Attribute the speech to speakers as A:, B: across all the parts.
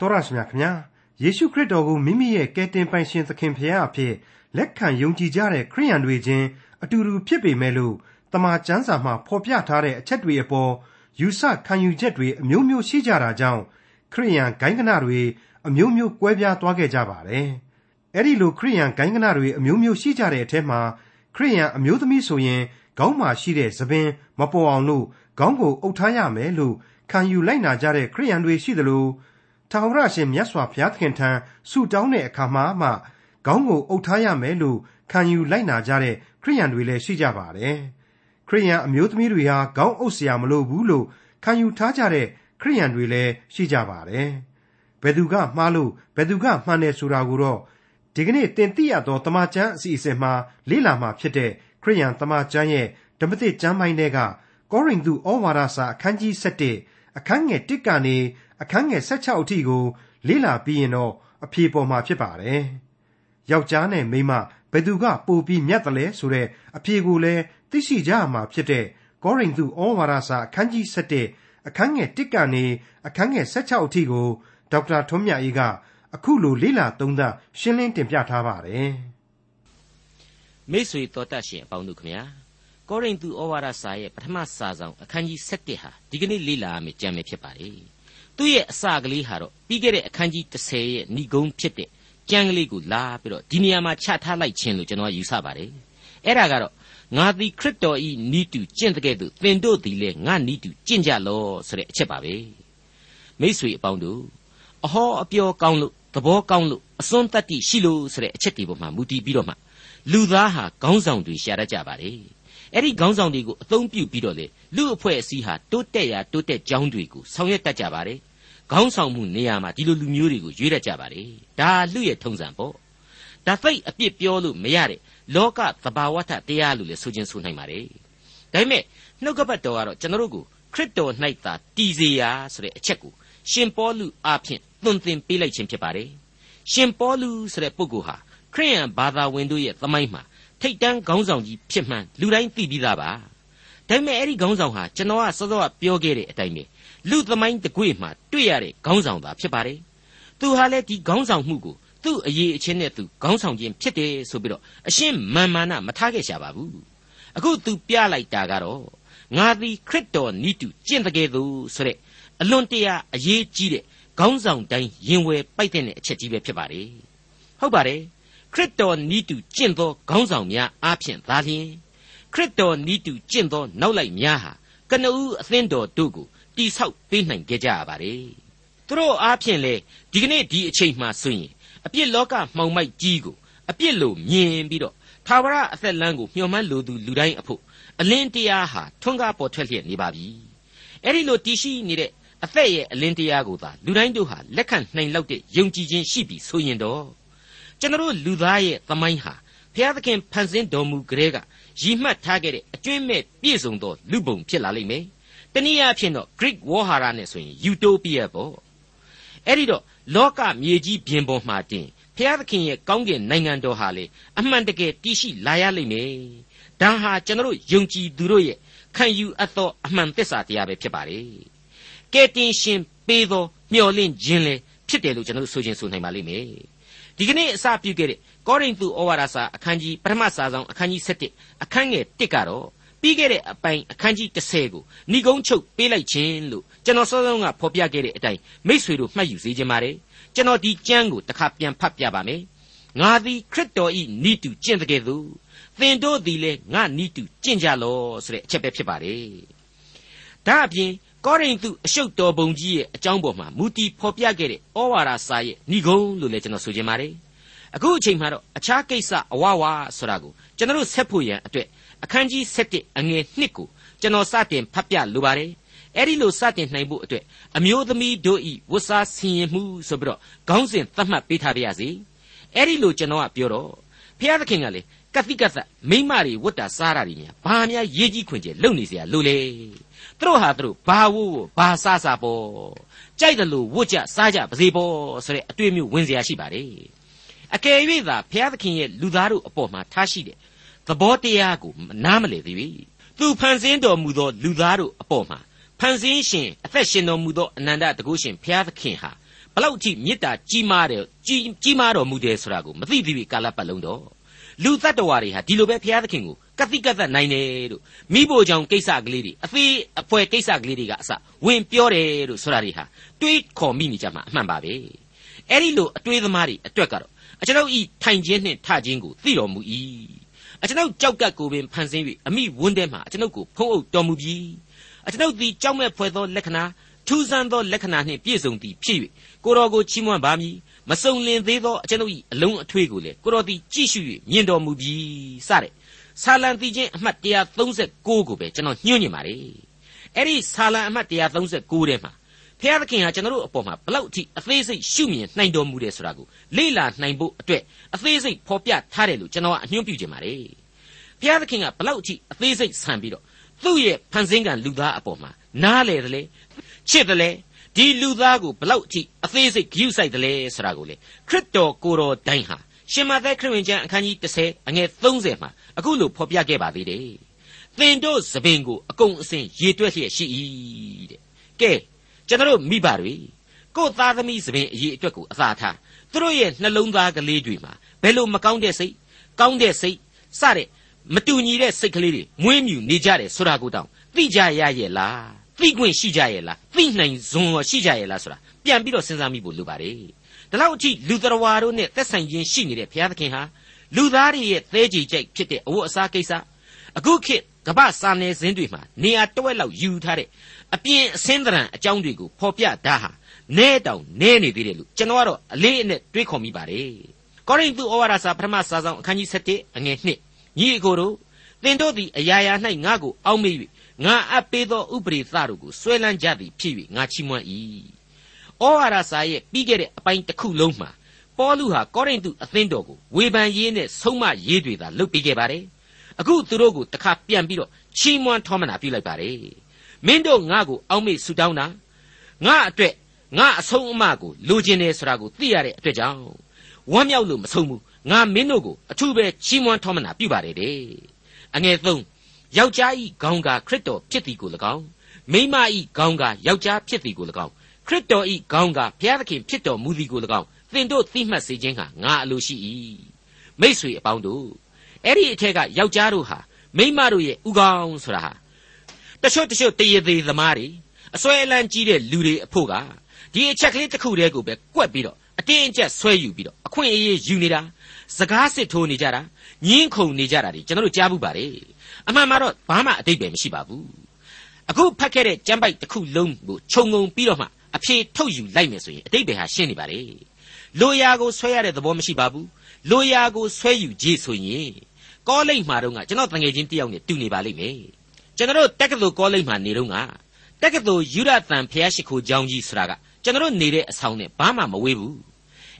A: တော်ရရှိမြခင်ဗျာယေရှုခရစ်တော်ကိုမိမိရဲ့ကယ်တင်ပိုင်ရှင်သခင်ဖရာအဖြစ်လက်ခံယုံကြည်ကြတဲ့ခရိယန်တွေချင်းအတူတူဖြစ်ပေမဲ့လို့တမန်ကျမ်းစာမှာဖော်ပြထားတဲ့အချက်တွေအပေါ်ယူဆခံယူချက်တွေအမျိုးမျိုးရှိကြတာကြောင့်ခရိယန်ဂိုင်းကနတွေအမျိုးမျိုးကွဲပြားသွားခဲ့ကြပါတယ်အဲ့ဒီလိုခရိယန်ဂိုင်းကနတွေအမျိုးမျိုးရှိကြတဲ့အထက်မှာခရိယန်အမျိုးသမီးဆိုရင်ခေါင်းမှာရှိတဲ့သပင်မပေါ်အောင်လို့ခေါင်းကိုအုပ်ထားရမယ်လို့ခံယူလိုက်နာကြတဲ့ခရိယန်တွေရှိသလို ထာဝရရှင်မြတ်စွာဘုရားသခင်ထံဆုတောင်းတဲ့အခါမှာမှခေါင်းကိုအုပ်ထားရမယ်လို့ခံယူလိုက်နာကြတဲ့ခရိယန်တွေလည်းရှိကြပါတယ်။ခရိယန်အမျိုးသမီးတွေဟာခေါင်းအုပ်စရာမလိုဘူးလို့ခံယူထားကြတဲ့ခရိယန်တွေလည်းရှိကြပါတယ်။ဘယ်သူကမှားလို့ဘယ်သူကမှန်တယ်ဆိုတာကိုတော့ဒီကနေ့တင်ပြရသောတမချန်းအစီအစဉ်မှာလေ့လာမှာဖြစ်တဲ့ခရိယန်တမချန်းရဲ့ဓမ္မသစ်ကျမ်းပိုင်းတွေကကောရိန္သုဩဝါဒစာအခန်းကြီး7အခန်းငယ်1ကနေ အခန်းငယ်16အထိကို လေ့လာပြီးရင်တော့အဖြေပေါ်မှာဖြစ်ပါတယ်။ယောက်ျားနဲ့မိန်းမဘယ်သူကပိုပြီးမြတ်တယ်လဲဆိုတဲ့အဖြေကိုလည်းသိရှိကြရမှာဖြစ်တဲ့ကောရိန္သုဩဝါဒစာအခန်းကြီး7အခန်းငယ်1ကနေအခန်းငယ်16အထိကိုဒေါက်တာထွန်းမြတ်အေးကအခုလိုလေ့လာသုံးသပ်ရှင်းလင်းတင်ပြထားပါတယ်။
B: မိတ်ဆွေတော်တတ်ရှင်အပေါင်းတို့ခမညာကောရိန္သုဩဝါဒစာရဲ့ပထမစာဆောင်အခန်းကြီး7ဟာဒီကနေ့လေ့လာရမယ့်ကြံမယ်ဖြစ်ပါတယ်။ သူ့ရဲ့အစကလေးဟာတော့ပြီးခဲ့တဲ့အခန်းကြီး30ရဲ့ဏိဂုံးဖြစ်တဲ့ကြံကလေးကိုလာပြီးတော့ဒီနေရာမှာချထားလိုက်ခြင်းလို့ကျွန်တော်ယူဆပါတယ်အဲ့ဒါကတော့ငါသည်ခရစ်တော်ဤဤတူကျင့်တဲ့ကဲ့သို့သင်တို့သည်လည်းငါဤတူကျင့်ကြလောဆိုတဲ့အချက်ပါပဲမိษွေအပေါင်းတို့အဟောအပြောကောင်းလို့သဘောကောင်းလို့အစွန်းတတ္တိရှိလို့ဆိုတဲ့အချက်တွေပေါ်မှာမူတည်ပြီးတော့မှလူသားဟာခေါင်းဆောင်တွေရှာတတ်ကြပါတယ် အဲ့ဒီခေါင်းဆောင်တွေကိုအသုံးပြုပြီးတော့လေလူအဖွဲ့အစည်းဟာတိုးတက်ရာတိုးတက်ကြောင်းတွေကိုဆောင်ရွက်တတ်ကြပါတယ်ခေါင်းဆောင်မှုနေရာမှာဒီလိုလူမျိုးတွေကိုရွေးတတ်ကြပါလေဒါလူရဲ့ထုံးစံပေါ့ဒါသိအပြစ်ပြောလို့မရတဲ့လောကသဘာဝထတရားလို့လည်းဆိုခြင်းဆိုနိုင်ပါတယ်ဒါပေမဲ့နှုတ်ကပတ်တော်ကတော့ကျွန်တော်တို့ကိုခရစ်တော်၌သာတည်စေရာဆိုတဲ့အချက်ကိုရှင်ပေါလုအားဖြင့်သွန်သင်ပေးလိုက်ခြင်းဖြစ်ပါတယ်ရှင်ပေါလုဆိုတဲ့ပုဂ္ဂိုလ်ဟာခရိယန်ဘာသာဝင်တို့ရဲ့သမိုင်းမှာ ထိတ်တန်းခေါင်းဆောင်ကြီးဖြစ်မှန်လူတိုင်းသိပြီးသားပါဒါပေမဲ့အဲ့ဒီခေါင်းဆောင်ဟာကျွန်တော်ကစောစောကပြောခဲ့တဲ့အတိုင်းပဲလူသမိုင်းတကွေ့မှာတွေ့ရတဲ့ခေါင်းဆောင်သာဖြစ်ပါတယ်။သူဟာလည်းဒီခေါင်းဆောင်မှုကိုသူ့အရေးအချင်းနဲ့သူခေါင်းဆောင်ခြင်းဖြစ်တယ်ဆိုပြီးတော့အရှင်းမာန်မာနမထားခဲ့ရှာပါဘူး။အခုသူပြလိုက်တာကတော့ငါသည်ခရစ်တော်နိတုကျင့်တကယ်သူဆိုတဲ့အလွန်တရာအရေးကြီးတဲ့ခေါင်းဆောင်တိုင်းရင်ဝယ်ပိုက်တဲ့အချက်ကြီးပဲဖြစ်ပါတယ်။ဟုတ်ပါတယ်။ ခရစ်တော်နိတုကျင့်သောခေါင်းဆောင်များအားဖြင့်သာလျှင်ခရစ်တော်နိတုကျင့်သောနောက်လိုက်များဟာကနဦးအသင်းတော်တို့ကိုတိဆောက်ပေးနိုင်ကြကြရပါတယ်သူတို့အားဖြင့်လေဒီကနေ့ဒီအချိန်မှဆိုရင်အပြစ်လောကမှောင်မိုက်ကြီးကိုအပြစ်လို့မြင်ပြီးတော့သာဝရအသက်လမ်းကိုမျှော်မှန်းလိုသူလူတိုင်းအဖို့အလင်းတရားဟာထွန်းကားပေါ်ထွက်လျက်နေပါပြီအဲ့ဒီလိုတည်ရှိနေတဲ့အသက်ရဲ့အလင်းတရားကိုသာလူတိုင်းတို့ဟာလက်ခံနိုင်လောက်တဲ့ယုံကြည်ခြင်းရှိပြီဆိုရင်တော့ ကျွန်တော်လူသားရဲ့သမိုင်းဟာဘုရားသခင်ဖန်ဆင်းတော်မူကြတဲ့ကရည်မှတ်ထားခဲ့တဲ့အကျွင့်မဲ့ပြည့်စုံသောလူပုံဖြစ်လာလိမ့်မယ်တနည်းအားဖြင့်တော့ Greek ဝေါ်ဟာရနဲ့ဆိုရင် utopia ပေါ့အဲ့ဒီတော့လောကမြေကြီးပြင်ပေါ်မှာတင်ဖျားသခင်ရဲ့ကောင်းကင်နိုင်ငံတော်ဟာလေအမှန်တကယ်တည်ရှိလာရလိမ့်မယ်ဒါဟာကျွန်တော်ယုံကြည်သူတို့ရဲ့ခံယူအပ်သောအမှန်သစ္စာတရားပဲဖြစ်ပါလေကဲတင်ရှင်ပေးသောမျှော်လင့်ခြင်းလေဖြစ်တယ်လို့ကျွန်တော်ဆိုခြင်းဆိုနိုင်ပါလိမ့်မယ် ဒီကနေ့အစပြုခဲ့တဲ့ကောရိန္သုဩဝါဒစာအခန်းကြီးပထမစာဆောင်အခန်းကြီး7အခန်းငယ်1ကတော့ပြီးခဲ့တဲ့အပိုင်အခန်းကြီး30ကိုဏိကုံးချုပ်ပေးလိုက်ခြင်းလို့ကျွန်တော်စောစောကဖော်ပြခဲ့တဲ့အတိုင်းမိษွေတို့မှတ်ယူစေခြင်းပါတယ်ကျွန်တော်ဒီကျမ်းကိုတစ်ခါပြန်ဖတ်ပြပါမယ်ငါသည်ခရစ်တော်ဤဤတူကျင့်တဲ့ကဲ့သို့သင်တို့သည်လည်းငါဤတူကျင့်ကြလောဆိုတဲ့အချက်ပဲဖြစ်ပါတယ်ဒါအပြင် ကောရိန္သုအရှုပ်တော်ပုံကြီးရဲ့အကြောင်းပေါ်မှာမူတီဖော်ပြခဲ့တဲ့ဩဝါဒစာရဲ့ဏိဂုံးလို့လည်းကျွန်တော်ဆိုချင်ပါတယ်အခုအချိန်မှာတော့အခြားကိစ္စအဝဝဆိုတာကိုကျွန်တော်ဆက်ဖို့ရန်အတွက်အခန်းကြီး7အငယ်1ကိုကျွန်တော်စတင်ဖတ်ပြလိုပါတယ်အဲ့ဒီလိုစတင်နိုင်ဖို့အတွက်အမျိုးသမီးတို့ဤဝတ်စားဆင်ရင်မှုဆိုပြီးတော့ခေါင်းစဉ်သတ်မှတ်ပေးထားပါရစေအဲ့ဒီလိုကျွန်တော်ကပြောတော့ဖျားသခင်ကလေကတိကသမိမတွေဝတ်တာစားတာတွေများဘာများရေးကြီးခွင်ကျလုံနေเสียလို့လေ သူတို့ဟာသူတို့ဘာဝို့ဘာဆဆပေါ်ကြိုက်တယ်လို့ဝတ်ကြစားကြပါစေပေါ်ဆိုတဲ့အတွေ့အမျိုးဝင်စရာရှိပါတယ်အကယ်၍သာဘုရားသခင်ရဲ့လူသားတို့အပေါ်မှာထားရှိတဲ့သဘောတရားကိုနားမလည်သေးပြီသူဖန်ဆင်းတော်မူသောလူသားတို့အပေါ်မှာဖန်ဆင်းရှင်အသက်ရှင်တော်မူသောအနန္တတကုရှင်ဘုရားသခင်ဟာဘလောက်ကြီးမေတ္တာကြီးမားတယ်ကြီးကြီးမားတော်မူတယ်ဆိုတာကိုမသိသေးပြီကာလပတ်လုံးတော့လူတ attva တွေဟာဒီလိုပဲဘုရားသခင်ကို ကတိကသက်နိုင်တယ်လို့မိဖို့ကြောင့်ကိစ္စကလေးတွေအသေးအဖွဲကိစ္စကလေးတွေကအစဝင်ပြောတယ်လို့ဆိုတာတွေဟာတွေးခေါ်မိနေကြမှာအမှန်ပါပဲအဲ့ဒီလိုအတွေးသမားတွေအတွက်ကတော့အကျွန်ုပ်ဤထိုင်ခြင်းနှင့်ထခြင်းကိုသိတော်မူ၏အကျွန်ုပ်ကြောက်ကပ်ကိုပင်ဖန်ဆင်း၍အမိဝန်းထဲမှအကျွန်ုပ်ကိုဖုံးအုပ်တော်မူပြီးအကျွန်ုပ်သည်ကြောက်မဲ့ဖွယ်သောလက္ခဏာထူးဆန်းသောလက္ခဏာနှင့်ပြည့်စုံသည်ဖြစ်၍ကိုတော်ကိုချီးမွမ်းပါမည်မစုံလင်သေးသောအကျွန်ုပ်၏အလုံးအထွေးကိုလည်းကိုတော်သည်ကြည့်ရှု၍မြင်တော်မူပြီးစတဲ့ ဆာလံတီချင်းအမှတ်136ကိုပဲကျွန်တော်ညွှန်းနေပါလေအဲ့ဒီဆာလံအမှတ်136ထဲမှာဖျားသခင်ဟာကျွန်တော်တို့အပေါ်မှာဘလောက်အထိအသေးစိတ်ရှုမြင်နိုင်တော်မူတယ်ဆိုတာကိုလေ့လာနိုင်ဖို့အတွက်အသေးစိတ်ဖော်ပြထားတယ်လို့ကျွန်တော်ကအညွှန်းပြုခြင်းပါတယ်ဖျားသခင်ကဘလောက်အထိအသေးစိတ်ဆန်ပြီးတော့သူ့ရဲ့ဖန်ဆင်းကံလူသားအပေါ်မှာနားလေတယ်လေချစ်တယ်လေဒီလူသားကိုဘလောက်အထိအသေးစိတ်ဂရုစိုက်တယ်လေဆိုတာကိုလေခရစ်တော်ကိုတော်တိုင်ဟာရှင်မသက်ခရစ်ဝင်ကျမ်းအခန်းကြီး30အငယ်30မှာ အခုလိုဖော်ပြခဲ့ပါသေးတယ်သင်တို့သပင်ကိုအကုန်အစင်ရေတွက်လျက်ရှိ၏တဲ့ကဲကျွန်တော်မိဘတွေကိုယ်သားသမီးသပင်အရေးအတွက်ကိုအသာထားသူတို့ရဲ့နှလုံးသားကလေးတွေမှာဘယ်လိုမကောင်းတဲ့စိတ်ကောင်းတဲ့စိတ်စတဲ့မတူညီတဲ့စိတ်ကလေးတွေမွေးမြူနေကြတယ်ဆိုတာကိုတောင်သိကြရရဲ့လားသိခွင့်ရှိကြရဲ့လားသိနိုင်စွန်ရောရှိကြရဲ့လားဆိုတာပြန်ပြီးတော့စဉ်းစားမိဖို့လိုပါတယ်ဒါလောက်အထိလူတော်ဝါတို့နဲ့သက်ဆိုင်ခြင်းရှိနေတဲ့ဘုရားသခင်ဟာ လူသားတွေရဲ့သဲကြည်ကြိုက်ဖြစ်တဲ့အဝတ်အစားကိစ္စအခုခေတ်ကမ္ဘာစာနယ်ဇင်းတွေမှာနေရာတဝက်လောက်ယူထားတဲ့အပြင်အစင်းတရံအကြောင်းတွေကိုဖော်ပြတာဟာနဲတောင်နဲနေသေးတယ်လို့ကျွန်တော်ကတော့အလေးအနက်တွေးခေါ်မိပါတယ်ကောရိန္သုဩဝါဒစာပထမစာဆောင်အခန်းကြီး7အငယ်1ညီအကိုတို့သင်တို့သည်အရာရာ၌ငါ့ကိုအောက်မေ့၍ငါအပ်ပေးသောဥပရိသတို့ကိုဆွဲလန်းကြသည်ဖြစ်၍ငါချီးမွမ်း၏ဩဝါဒစာရဲ့ပြီးခဲ့တဲ့အပိုင်းတစ်ခုလုံးမှာ ပေါလုဟာကောရိန္သုအသင်းတော်ကိုဝေဖန်ရေးနဲ့ဆုံးမရေးတွေသာလုပ်ပေးခဲ့ပါတယ်အခုသူတို့ကိုတခါပြန်ပြီးတော့ချီးမွမ်းထောမနာပြုလိုက်ပါတယ်မင်းတို့ငါ့ကိုအောက်မေ့ဆူတောင်းတာငါအတွက်ငါအဆုံးအမကိုလိုချင်တယ်ဆိုတာကိုသိရတဲ့အတွက်ကြောင့်ဝမ်းမြောက်လို့မဆုံးဘူးငါမင်းတို့ကိုအထူးပဲချီးမွမ်းထောမနာပြုပါတယ်တဲ့အငယ်3ယောက်ျားဤခေါင်းကခရစ်တော်ဖြစ်သည်ကို၎င်းမိန်းမဤခေါင်းကယောက်ျားဖြစ်သည်ကို၎င်းခရစ်တော်ဤခေါင်းကဘုရားသခင်ဖြစ်တော်မူသည်ကို၎င်း သင်တို့သိမှတ်စေခြင်းဟာငါအလိုရှိ၏မိษွေအပေါင်းတို့အဲ့ဒီအထက်ကယောက်ျားတို့ဟာမိန်းမတို့ရဲ့ဥကောင်းဆိုတာဟာတချို့တချို့တရေသေးသမားတွေအစွဲအလန်းကြီးတဲ့လူတွေအဖို့ကဒီအချက်ကလေးတစ်ခုတည်းကိုပဲကွက်ပြီးတော့အတင်းအကျပ်ဆွဲယူပြီးတော့အခွင့်အရေးယူနေတာစကားစစ်ထိုးနေကြတာညင်းခုန်နေကြတာတွေကျွန်တော်တို့ကြားဘူးပါတယ်အမှန်မှာတော့ဘာမှအတိတ်ပဲမရှိပါဘူးအခုဖတ်ခဲ့တဲ့ကျမ်းပိုက်တစ်ခုလုံးကိုခြုံငုံပြီးတော့မှအဖြေထုတ်ယူလိုက်မယ်ဆိုရင်အတိတ်ပဲဟာရှင်းနေပါလေ လိုရာကိုဆွဲရတဲ့သဘောမရှိပါဘူးလိုရာကိုဆွဲယူကြည့်ဆိုရင်ကောလိပ်မှာတော့ကကျွန်တော်တငယ်ချင်းတယောက်နဲ့တူနေပါလိမ့်မယ်ကျွန်တော်တက္ကသိုလ်ကောလိပ်မှာနေတော့ကတက္ကသိုလ်ယူရတန်ဖျားရှိခိုးကျောင်းကြီးဆိုတာကကျွန်တော်နေတဲ့အဆောင်နဲ့ဘာမှမဝေးဘူး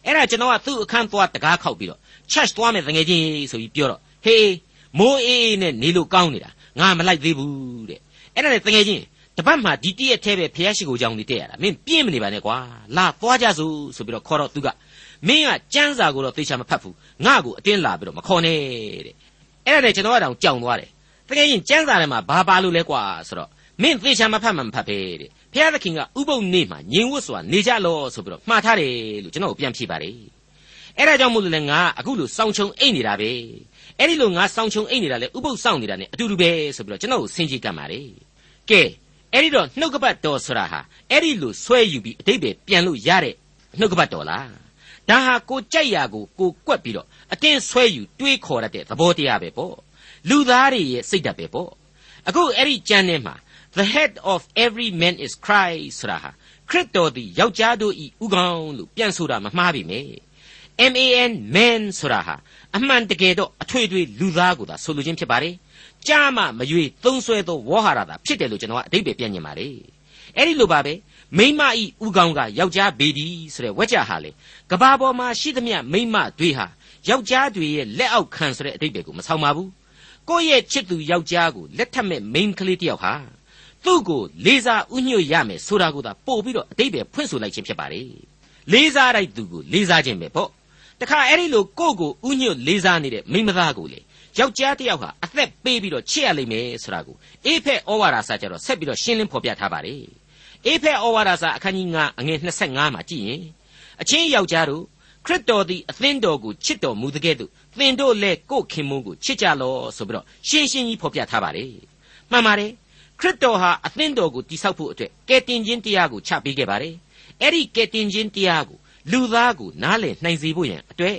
B: အဲ့ဒါကျွန်တော်ကသူ့အခန်းသွားတကားခောက်ပြီးတော့ church သွားမယ်တငယ်ချင်းဆိုပြီးပြောတော့ဟေးမိုးအေးအေးနဲ့နေလို့ကောင်းနေတာငါမလိုက်သေးဘူးတဲ့အဲ့ဒါနဲ့တငယ်ချင်းတပတ်မှဒီတည့်ရက်သေးပဲဖျားရှိခိုးကြောင်းနေတက်ရတာမင်းပြင်းမနေပါနဲ့ကွာလာသွားကြစို့ဆိုပြီးတော့ခေါ်တော့သူက မင်းကစမ်းစာကိုတော့သေချာမဖတ်ဘူးငါ့ကိုအတင်းလာပြီးတော့မခေါ်နဲ့တဲ့အဲ့ဒါနဲ့ကျွန်တော်ကတောင်ကြောင်သွားတယ်တကယ်ရင်စမ်းစာထဲမှာဘာပါလို့လဲကွာဆိုတော့မင်းသေချာမဖတ်မှမဖတ်ပဲတဲ့ဖျားသခင်ကဥပုပ်နေ့မှာညင်ဝတ်စွာနေကြလောဆိုပြီးတော့မှားထားတယ်လို့ကျွန်တော်ပြန်ဖြေပါတယ်အဲ့ဒါကြောင့်မို့လို့လေငါအခုလို့စောင်းချုံအိတ်နေတာပဲအဲ့ဒီလိုငါစောင်းချုံအိတ်နေတာလေဥပုပ်စောင့်နေတာ ਨੇ အတူတူပဲဆိုပြီးတော့ကျွန်တော်ကိုဆင်ကြီးကပ်ပါတယ်ကဲအဲ့ဒီတော့နှုတ်ကပတ်တော်ဆိုတာဟာအဲ့ဒီလိုဆွဲယူပြီးအတိတ်ပဲပြန်လို့ရတဲ့နှုတ်ကပတ်တော်လား ဒါဟာကိုကြိုက်ရာကိုကိုကွက်ပြီးတော့အတင်းဆွဲယူတွေးခေါ်ရတဲ့သဘောတရားပဲပေါ့လူသားတွေရဲ့စိတ်ဓာတ်ပဲပေါ့အခုအဲ့ဒီကြမ်းထဲမှာ the head of every man is Christ ဆိုတာဟာခရစ်တော်သည်ယောက်ျားတို့ဤဥကောင်းလို့ပြန်ဆိုတာမမှားပြီမေ MAN man ဆိုတာဟာအမှန်တကယ်တော့အထွေထွေလူသားကိုသာဆိုလိုခြင်းဖြစ်ပါတယ်ကြားမှမရွေသုံးဆွဲသောဝေါ်ဟာရတာဖြစ်တယ်လို့ကျွန်တော်ကအဓိပ္ပာယ်ပြန်ညင်ပါတယ်အဲ့ဒီလိုပါပဲ မိမဤဥကောင်းကယောက်ျားဘေဒီဆိုတဲ့ဝက်ကြဟာလေကဘာပေါ်မှာရှိသမျှမိမတွေဟာယောက်ျားတွေရဲ့လက်အောက်ခံဆိုတဲ့အဓိပ္ပာယ်ကိုမဆောင်ပါဘူးကိုယ့်ရဲ့ချစ်သူယောက်ျားကိုလက်ထက်မဲ့မိန်းကလေးတယောက်ဟာသူ့ကိုလေးစားဥညွတ်ရမယ်ဆိုတာကိုသာပို့ပြီးတော့အတိတ်ပဲဖွင့်ဆိုလိုက်ခြင်းဖြစ်ပါလေလေးစားလိုက်သူကိုလေးစားခြင်းပဲပေါ့တခါအဲ့ဒီလိုကိုယ့်ကိုဥညွတ်လေးစားနေတဲ့မိမသားကိုလေယောက်ျားတယောက်ဟာအသက်ပေးပြီးတော့ချစ်ရလိမ့်မယ်ဆိုတာကိုအေဖက်ဩဝါဒစာကျတော့ဆက်ပြီးတော့ရှင်းလင်းဖော်ပြထားပါလေ အေဖက်ဩဝါဒစာအခန်းကြီး9အငယ်25မှာကြည့်ရင်အချင်းယောက်ျားတို့ခရစ်တော်သည်အသင်းတော်ကိုချစ်တော်မူတဲ့ကဲ့သို့သင်တို့လည်းကိုယ်ခင်မုန်းကိုချစ်ကြလော့ဆိုပြီးတော့ရှင်းရှင်းကြီးဖော်ပြထားပါတယ်မှန်ပါတယ်ခရစ်တော်ဟာအသင်းတော်ကိုတိဆောက်ဖို့အတွက်ကယ်တင်ခြင်းတရားကိုချပေးခဲ့ပါတယ်အဲ့ဒီကယ်တင်ခြင်းတရားကိုလူသားကိုနားလည်နိုင်စေဖို့ရန်အတွက်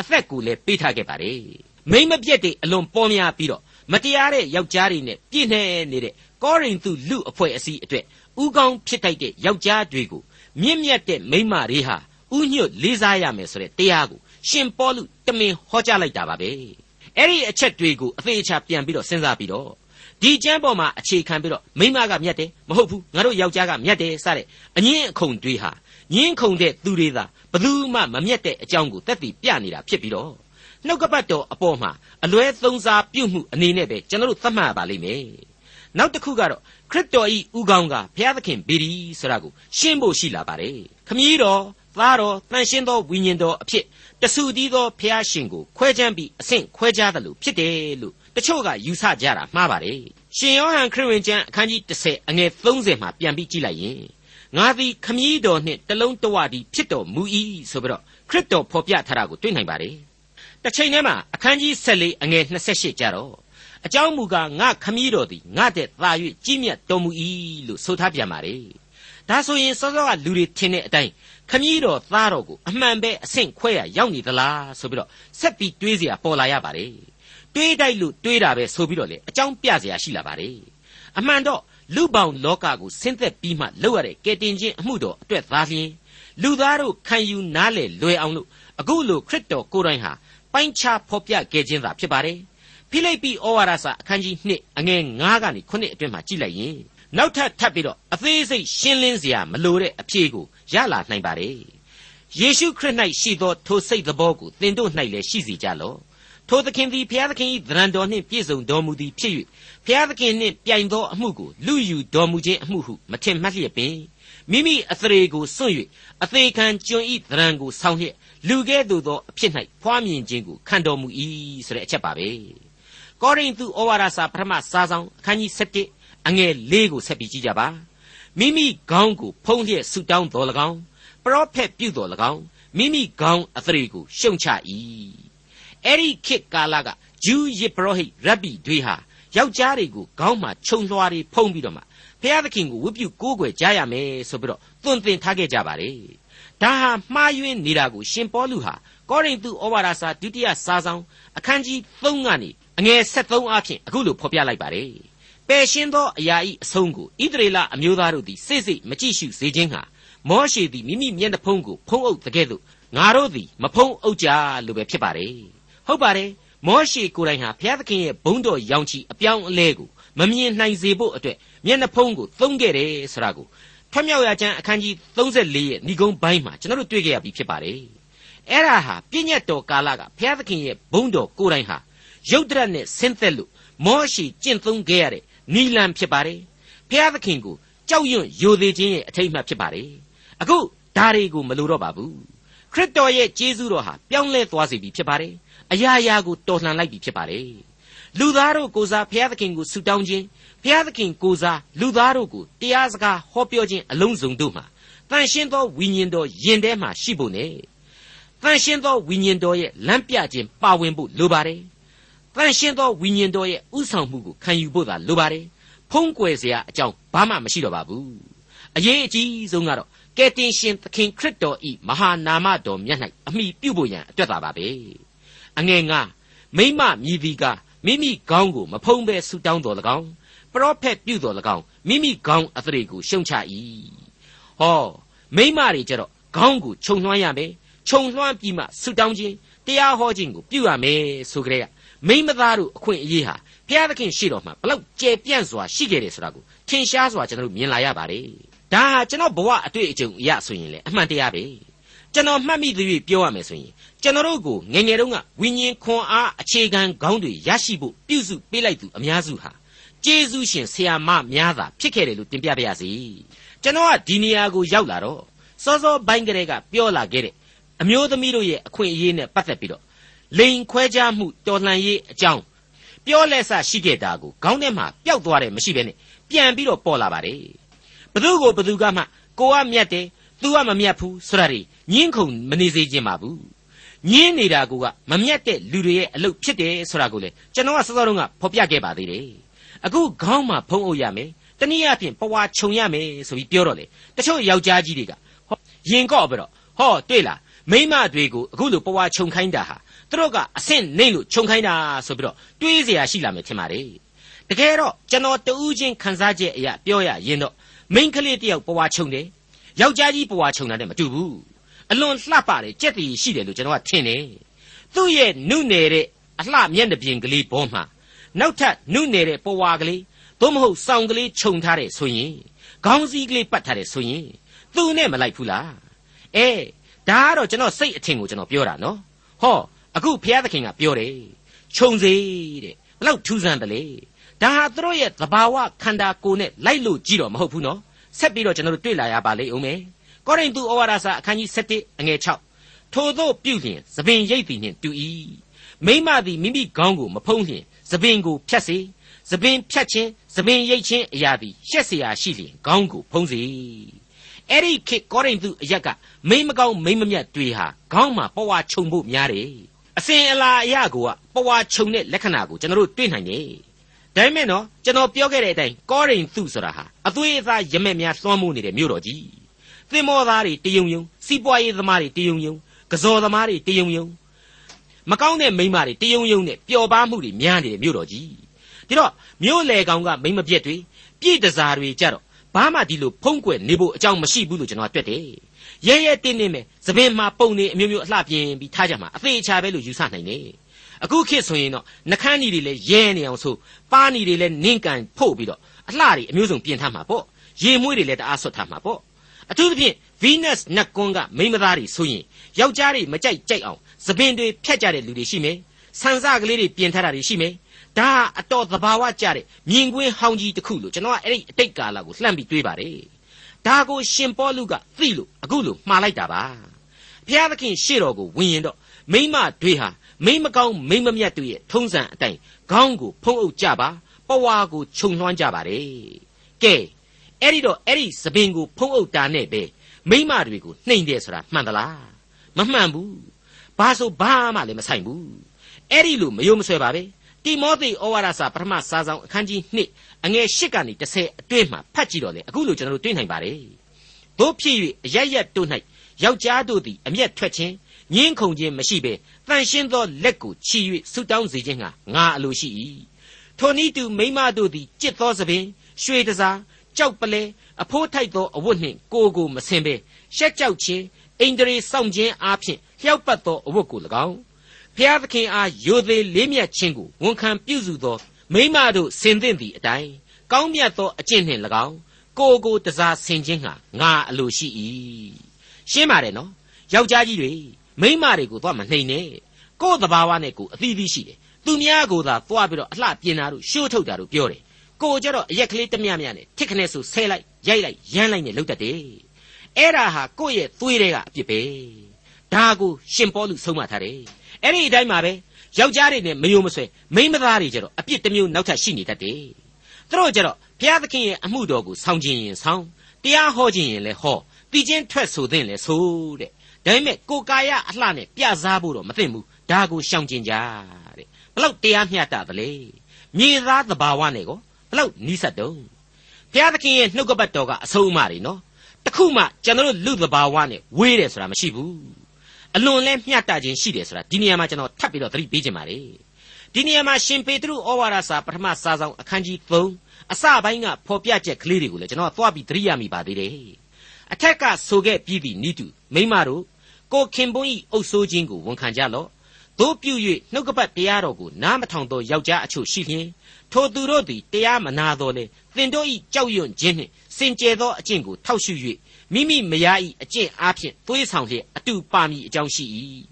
B: အသက်ကိုလည်းပေးထားခဲ့ပါတယ်မိမ့်မပြတ်တဲ့အလွန်ပေါ်များပြီးတော့မတရားတဲ့ယောက်ျားတွေနဲ့ပြည့်နေနေတဲ့ကောရိန္သုလူအဖွဲ့အစည်းအတွက် ဥကောင်းဖြစ်တိုက်တဲ့ယောက်ျားတွေကိုမြင့်မြတ်တဲ့မိန်းမတွေဟာဥညွတ်လေးစားရမယ်ဆိုတဲ့တရားကိုရှင်ပေါလုတမင်ဟောကြားလိုက်တာပါပဲအဲ့ဒီအချက်တွေကိုအသေးချာပြန်ပြီးတော့စဉ်းစားပြီးတော့ဒီကျမ်းပေါ်မှာအခြေခံပြီးတော့မိမကမြတ်တယ်မဟုတ်ဘူးငါတို့ယောက်ျားကမြတ်တယ်စတဲ့အငင်းအခုံတွေဟာငင်းခုံတဲ့သူတွေသာဘယ်သူမှမမြတ်တဲ့အကြောင်းကိုတက်တည်ပြနေတာဖြစ်ပြီးတော့နှုတ်ကပတ်တော်အပေါ်မှာအလွဲသုံးစားပြုမှုအနေနဲ့ပဲကျွန်တော်တို့သတ်မှတ်ပါလိမ့်မယ်နောက်တစ်ခုကတော့ ခရစ်တော်ဤဥကောင်းကဘုရားသခင်ဗေဒီဆိုတာကိုရှင်းဖို့ရှိလာပါတယ်ခမည်းတော်သားတော်တန်ရှင်းသောဝိညာဉ်တော်အဖြစ်တဆူတည်းသောဘုရားရှင်ကိုခွဲခြမ်းပြီးအဆင့်ခွဲခြားတယ်လို့ဖြစ်တယ်လို့တချို့ကယူဆကြတာမှားပါတယ်ရှင်ယောဟန်ခရစ်ဝင်ကျမ်းအခန်းကြီး30အငယ်30မှာပြန်ပြီးကြည့်လိုက်ရင်ငါသည်ခမည်းတော်နှင့်တလုံးတဝတည်းဖြစ်တော်မူ၏ဆိုပြီးတော့ခရစ်တော်ဖော်ပြထားတာကိုတွေ့နိုင်ပါတယ်တစ်ချိန်တည်းမှာအခန်းကြီး14အငယ်28ကျတော့ အကြောင်းမူကားငါခမည်းတော်သည်ငါတဲ့သာ၍ကြီးမြတ်တော်မူ၏လို့ဆိုထားပြန်ပါတယ်ဒါဆိုရင်စောစောကလူတွေထင်တဲ့အတိုင်းခမည်းတော်သားတော်ကိုအမှန်ပဲအဆင့်ခွဲရရောက်နေသလားဆိုပြီးတော့ဆက်ပြီးတွေးเสียပေါ်လာရပါတယ်တွေးတိုက်လို့တွေးတာပဲဆိုပြီးတော့လေအကြောင်းပြเสียရှိလာပါတယ်အမှန်တော့လူပေါင်းလောကကိုဆင်းသက်ပြီးမှလောက်ရတဲ့ကယ်တင်ခြင်းအမှုတော်အတွက်သားလျင်လူသားတို့ခံယူနားလေလွယ်အောင်လို့အခုလိုခရစ်တော်ကိုယ်တိုင်ဟာပိုင်းခြားဖော်ပြခဲ့ခြင်းသာဖြစ်ပါတယ် ဖိလိပ္ပိဩဝါဒစာအခန်းကြီး2အငယ်9ကနေ9အတွင်းမှာကြည့်လိုက်ရင်နောက်ထပ်ထပ်ပြီးတော့အသေးစိတ်ရှင်းလင်းစရာမလိုတဲ့အဖြေကိုရလာနိုင်ပါတယ်ယေရှုခရစ်၌ရှိသောထိုစိတ်သဘောကိုသင်တို့၌လည်းရှိစေကြလော့ထိုသခင်သည်ဘုရားသခင်၏သရံတော်နှင့်ပြည့်စုံတော်မူသည်ဖြစ်၍ဘုရားသခင်နှင့်ပြိုင်သောအမှုကိုလူယူတော်မူခြင်းအမှုဟုမထင်မှတ်လျက်ပင်မိမိအသရေကိုစွန့်၍အသေးခံကျွန်ဤသရံကိုဆောင်းလျက်လူကဲ့သို့သောအဖြစ်၌ဖွားမြင်ခြင်းကိုခံတော်မူ၏ဆိုတဲ့အချက်ပါပဲ ကောရိန္သုဩဝါဒစာပထမစာဆောင်အခန်းကြီး7အငယ်၄ကိုဆက်ပြီးကြည့်ကြပါမိမိခေါင်းကိုဖုံးလျက်ဆူတောင်းတော်၎င်းပရောဖက်ပြုတော်၎င်းမိမိခေါင်းအသရေကိုရှုံချ၏အဲ့ဒီခေတ်ကာလကဂျူးယေပရောဟိတ်ရဘီတွေဟာယောက်ျားတွေကိုခေါင်းမှာခြုံလွှာတွေဖုံးပြီးတော့မှဖျားသခင်ကိုဝတ်ပြုကိုးကွယ်ကြရမယ်ဆိုပြီးတော့သွန်သင်ထားခဲ့ကြပါတယ်ဒါဟာမှားယွင်းနေတာကိုရှင်ပေါလုဟာကောရိန္သုဩဝါဒစာဒုတိယစာဆောင်အခန်းကြီး3ကနေ အငယ်73အဖြစ်အခုလိုဖော်ပြလိုက်ပါတယ်ပယ်ရှင်းသောအရာဤအဆုံးကိုဣသရေလအမျိုးသားတို့သည်စိတ်စိတ်မကြည့်ရှုစေခြင်းဟာမောရှေသည်မိမိမျက်နှာဖုံးကိုဖုံးအုပ်တကဲ့သို့ငါတို့သည်မဖုံးအုပ်ကြလို့ပဲဖြစ်ပါတယ်ဟုတ်ပါတယ်မောရှေကိုယ်တိုင်ဟာဘုရားသခင်ရဲ့ဘုန်းတော်ရောင်ချီအပြောင်းအလဲကိုမမြင်နိုင်စေဖို့အတွက်မျက်နှာဖုံးကိုသုံးခဲ့တယ်ဆိုတာကိုထွတ်မြောက်ရာကျမ်းအခန်းကြီး34ရဲ့ဏိဂုံးပိုင်းမှာကျွန်တော်တို့တွေ့ကြရပြီဖြစ်ပါတယ်အဲ့ဒါဟာပြည့်ညတ်တော်ကာလကဘုရားသခင်ရဲ့ဘုန်းတော်ကိုယ်တိုင်ဟာ ရုတ်တရက်နဲ့ဆင်းသက်လို့မောရှေကျင့်သုံးခဲ့ရတဲ့နီလန်ဖြစ်ပါတယ်ဘုရားသခင်ကိုကြောက်ရွံ့ယိုသေးခြင်းရဲ့အထိတ်အမှတ်ဖြစ်ပါတယ်အခုဒါတွေကိုမလိုတော့ပါဘူးခရစ်တော်ရဲ့ကျေးဇူးတော်ဟာပြောင်းလဲသွားစေပြီဖြစ်ပါတယ်အရာရာကိုတော်လှန်လိုက်ပြီဖြစ်ပါတယ်လူသားတို့ကိုစားဘုရားသခင်ကိုဆုတောင်းခြင်းဘုရားသခင်ကိုစားလူသားတို့ကိုတရားစကားဟောပြောခြင်းအလုံးစုံတို့မှာတန်ရှင်းသောဝိညာဉ်တော်ယင်ထဲမှာရှိဖို့ ਨੇ တန်ရှင်းသောဝိညာဉ်တော်ရဲ့လမ်းပြခြင်းပါဝင်ဖို့လိုပါတယ် တန်ရှင်းသောဝိညာဉ်တော်ရဲ့ဥဆောင်မှုကိုခံယူဖို့သာလိုပါတယ်ဖုံးကွယ်စရာအကြောင်းဘာမှမရှိတော့ပါဘူးအရေးအကြီးဆုံးကတော့ကယ်တင်ရှင်သခင်ခရစ်တော်ဤမဟာနာမတော်မြတ်၌အမိပြုဖို့ရန်အတွက်သာပါပဲအငယ်ငါမိမမြည်သည်ကမိမိခေါင်းကိုမဖုံးဘဲဆူတောင်းတော်၎င်းပရောဖက်ပြုတော်၎င်းမိမိခေါင်းအသရေကိုရှုံချ၏ဟောမိမတွေကြတော့ခေါင်းကိုခြုံလွှမ်းရမယ်ခြုံလွှမ်းပြီးမှဆူတောင်းခြင်းတရားဟောခြင်းကိုပြုရမယ်ဆိုကြတဲ့ မိမသားတို့အခွင့်အရေးဟာဘုရားသခင်ရှိတော်မှာဘလောက်ကျယ်ပြန့်စွာရှိခဲ့တယ်ဆိုတာကိုထင်ရှားစွာကျွန်တော်တို့မြင်လာရပါတယ်ဒါဟာကျွန်တော်ဘဝအတွေ့အကြုံအရဆိုရင်လေအမှန်တရားပဲကျွန်တော်မှတ်မိသဖြင့်ပြောရမယ်ဆိုရင်ကျွန်တော်တို့ကိုငငယ်တုန်းကဝိညာဉ်ခွန်အားအခြေခံခေါင်းတွေရရှိဖို့ပြုစုပေးလိုက်သူအများစုဟာကျေးဇူးရှင်ဆရာမများသာဖြစ်ခဲ့တယ်လို့တင်ပြပါရစေကျွန်တော်ကဒီနေရာကိုရောက်လာတော့စောစောပိုင်းကလေးကပြောလာခဲ့တဲ့အမျိုးသမီးတို့ရဲ့အခွင့်အရေးနဲ့ပတ်သက်ပြီးတော့ လိန်ခွဲခြားမှုတော်လှန်ရေးအကြောင်းပြောလဲဆရှိခဲ့တာကိုခေါင်းထဲမှာပျောက်သွားတယ်မရှိဘဲနဲ့ပြန်ပြီးတော့ပေါ်လာပါတယ်ဘသူကိုဘသူကမှကိုကမြတ်တယ် तू ကမမြတ်ဘူးဆိုတာတွေညင်းခုန်မနေစေခြင်းပါဘူးညင်းနေတာကမမြတ်တဲ့လူတွေရဲ့အလုပ်ဖြစ်တယ်ဆိုတာကိုလေကျွန်တော်ကစောစောတုန်းကဖော်ပြခဲ့ပါသေးတယ်အခုခေါင်းမှာဖုံးအုပ်ရမယ်တနည်းအားဖြင့်ပဝါခြုံရမယ်ဆိုပြီးပြောတော့လေတချို့ယောက်ျားကြီးတွေကဟောရင်ကော့ပြီးတော့ဟောတွေ့လားမိမတွေကိုအခုလိုပဝါခြုံခိုင်းတာဟာ သူတို့ကအဆင့်နှိမ့်လို့ခြုံခိုင်းတာဆိုပြီးတော့တွေးเสียရှိလာမယ်ထင်ပါတယ်တကယ်တော့ကျွန်တော်တူးချင်းခန်းစားချက်အရာပြောရရင်တော့မိန်းကလေးတယောက်ပဝါခြုံတယ်ယောက်ျားကြီးပဝါခြုံတာနဲ့မတူဘူးအလွန်လှပတယ်ကြက်တီရှိတယ်လို့ကျွန်တော်ကထင်တယ်သူ့ရဲ့နုနယ်တဲ့အလှမျက်နှာပြင်ကလေးဘောမှာနောက်ထပ်နုနယ်တဲ့ပဝါကလေးသို့မဟုတ်စောင်ကလေးခြုံထားတဲ့ဆိုရင်ခေါင်းစည်းကလေးပတ်ထားတဲ့ဆိုရင်သူနဲ့မလိုက်ဘူးလားအဲဒါကတော့ကျွန်တော်စိတ်အထင်ကိုကျွန်တော်ပြောတာနော်ဟော အခုဘုရားသခင်ကပြောတယ်ခြုံစေတဲ့ဘလောက်ထူးဆန်းတယ်လေဒါဟာသူတို့ရဲ့သဘာဝခန္ဓာကိုယ်နဲ့လိုက်လို့ကြည့်တော့မဟုတ်ဘူးနော်ဆက်ပြီးတော့ကျွန်တော်တို့တွေ့လာရပါလိမ့်ဦးမယ်ကောရိန္သုဩဝါဒစာအခန်းကြီး7အငယ်6ထို့သောပြုလျင်သပင်ရိပ်သည်နှင့်တူ၏မိမသည်မိမိခေါင်းကိုမဖုံးလျင်သပင်ကိုဖြတ်စေသပင်ဖြတ်ခြင်းသပင်ရိပ်ခြင်းအရာသည်ရှက်เสียရှိလျင်ခေါင်းကိုဖုံးစေအဲ့ဒီခေတ်ကောရိန္သုအရက်ကမိမကောင်းမိမမြတ်တွေဟာခေါင်းမှာပဝါခြုံဖို့များတယ် အစဉ်အလာအရာကိုကပဝါခြုံတဲ့လက္ခဏာကိုကျွန်တော်တို့တွေ့နိုင်တယ်ဒါပေမဲ့နော်ကျွန်တော်ပြောခဲ့တဲ့အတိုင်းကောရိန္သုဆိုတာဟာအသွေးအသားရမက်များသွမ်းမှုနေတဲ့မြို့တော်ကြီးသင်္ဘောသားတွေတယုံယုံစီးပွားရေးသမားတွေတယုံယုံကစော်သမားတွေတယုံယုံမကောင်းတဲ့မိန်းမတွေတယုံယုံနဲ့ပျော်ပါမှုတွေများနေတဲ့မြို့တော်ကြီးဒီတော့မြို့လေကောင်ကမိန်းမပြက်တွေပြည့်တစားတွေကြတော့ဘာမှဒီလိုဖုံးကွယ်နေဖို့အကြောင်းမရှိဘူးလို့ကျွန်တော်ကတွက်တယ် ရဲရဲတင်းတင်းပဲသပင်မှာပုံနေအမျိုးမျိုးအလှပြင်းပြီးထားကြမှာအသေးချာပဲလို့ယူဆနိုင်တယ်အခုခေတ်ဆိုရင်တော့နှခမ်းကြီးတွေလည်းရဲနေအောင်ဆိုပါးနီတွေလည်းနင့်ကန်ဖို့ပြီးတော့အလှတွေအမျိုးစုံပြင်ထားမှာပေါ့ရေမွေးတွေလည်းတအားဆွတ်ထားမှာပေါ့အထူးသဖြင့် Venus နတ်ကွန်းကမိန်းမသားတွေဆိုရင်ယောက်ျားတွေမကြိုက်ကြိုက်အောင်သပင်တွေဖြတ်ကြတဲ့လူတွေရှိမယ်ဆန်စကလေးတွေပြင်ထားတာတွေရှိမယ်ဒါအတော်သဘာဝကျတဲ့မြင်ကွင်းဟောင်းကြီးတစ်ခုလို့ကျွန်တော်ကအဲ့ဒီအတိတ်ကာလကိုလှမ်းပြီးတွေးပါတယ် ဒါကိုရှင်ပေါလုကသိလို့အခုလို့မှားလိုက်တာပါဘုရားသခင်ရှေ့တော်ကိုဝင်ရင်တော့မိမတွေဟာမိမကောင်းမိမမြတ်တို့ရဲ့ထုံးစံအတိုင်းခေါင်းကိုဖုံးအုပ်ကြပါပဝါကိုခြုံလွှမ်းကြပါတယ်ကဲအဲ့ဒီတော့အဲ့ဒီသပင်ကိုဖုံးအုပ်တာနဲ့ပဲမိမတွေကိုနှိမ်တယ်ဆိုတာမှန်သလားမမှန်ဘူးဘာဆိုဘာမှလည်းမဆိုင်ဘူးအဲ့ဒီလိုမယုံမဆွဲပါပဲတိမောသေဩဝါဒစာပထမစာဆောင်အခန်းကြီး2 အငယ်8ကနေ10အတွင်းမှာဖတ်ကြည့်တော့လေအခုလိုကျွန်တော်တို့တွေ့နိုင်ပါတယ်တို့ဖြစ်၍အရရက်တို့၌ယောက်ျားတို့သည်အမျက်ထွက်ခြင်းငင်းခုန်ခြင်းမရှိဘဲတန်ရှင်းသောလက်ကိုချီ၍ဆုတောင်းစေခြင်းငှာငါအလိုရှိ၏ထိုနည်းတူမိမတို့သည်ကြစ်သောသပင်ရွှေတစားကြောက်ပလဲအဖိုးထိုက်သောအဝတ်နှင့်ကိုကိုမဆင်ဘဲရှက်ကြောက်ခြင်းအိန္ဒြေစောင့်ခြင်းအားဖြင့်လျှောက်ပတ်သောအဝတ်ကို၎င်းဖျားသခင်အားယိုသေးလေးမြတ်ခြင်းကိုဝန်ခံပြုစုသော မိမတို့ဆင်သင့်သည့်အတိုင်းကောင်းမြတ်သောအကျင့်နှင့်၎င်းကိုကိုတစားဆင်ခြင်းဟာငါအလိုရှိ၏ရှင်းပါတယ်နော်ယောက်ျားကြီးတွေမိန်းမတွေကိုသွားမနှိမ်နဲ့ကိုယ့်သဘာဝနဲ့ကိုယ်အသီးသီးရှိတယ်သူများကိုသာသွားပြီးတော့အလှပြင်တာတို့ရှိုးထုတ်တာတို့ပြောတယ်ကိုကြတော့အရက်ကလေးတမျှမျှနဲ့ထစ်ခနဲ့ဆိုဆဲလိုက်ရိုက်လိုက်ရမ်းလိုက်နဲ့လှုပ်တတ်တယ်အဲ့ဒါဟာကိုယ့်ရဲ့သွေးတွေကအပြစ်ပဲဒါကိုရှင်ပေါလုဆုံးမထားတယ်အဲ့ဒီအတိုင်းမှာပဲ ယောက်ျားတွေနဲ့မယုံမဆွဲမိန်းမသားတွေကြတော့အပြစ်တစ်မျိုးနောက်ထပ်ရှိနေတတ်တယ်သူတို့ကြတော့ဘုရားသခင်ရဲ့အမှုတော်ကိုဆောင်ခြင်းရင်ဆောင်တရားဟောခြင်းရင်လည်းဟောပြီးချင်းထွက်ဆိုသင့်လည်းဆိုတဲ့ဒါပေမဲ့ကိုကာယအလှနဲ့ပြစားဖို့တော့မသင့်ဘူးဒါကိုရှောင်ကျင်ကြတဲ့ဘလောက်တရားမျှတသလဲမြေသားသဘာဝနဲ့ကိုဘလောက်နီးစပ်တုံးဘုရားသခင်ရဲ့နှုတ်ကပတ်တော်ကအဆုံးအမတွေနော်တခုမှကျွန်တော်တို့လူသဘာဝနဲ့ဝေးတယ်ဆိုတာမရှိဘူး အလွန်လဲမျှတခြင်းရှိတယ်ဆိုတာဒီနေရာမှာကျွန်တော်ထပ်ပြီးတော့သတိပေးခြင်းပါလေဒီနေရာမှာရှင်ပေတရုဩဝါဒစာပထမစာဆောင်အခန်းကြီး3အစပိုင်းကဖော်ပြချက်ကလေးတွေကိုလည်းကျွန်တော်သွားပြီးသတိရမိပါသေးတယ်အထက်ကဆိုခဲ့ပြီးသည့်ဤသူမိမတို့ကိုခင်ပွန်းဤအုပ်ဆိုးခြင်းကိုဝန်ခံကြလော့တို့ပြု၍နှုတ်ကပတ်တရားတော်ကိုနားမထောင်သောယောက်ျားအချို့ရှိလျင်ထိုသူတို့သည်တရားမနာတော်လေသင်တို့ဤကြောက်ရွံ့ခြင်းနှင့်စင်ကြယ်သောအကျင့်ကိုထောက်ရှု၍ မိမိမယားဤအကျင့်အားဖြင့်သွေးဆောင်လျက်အတူပါမည်အကြောင်းရှိ၏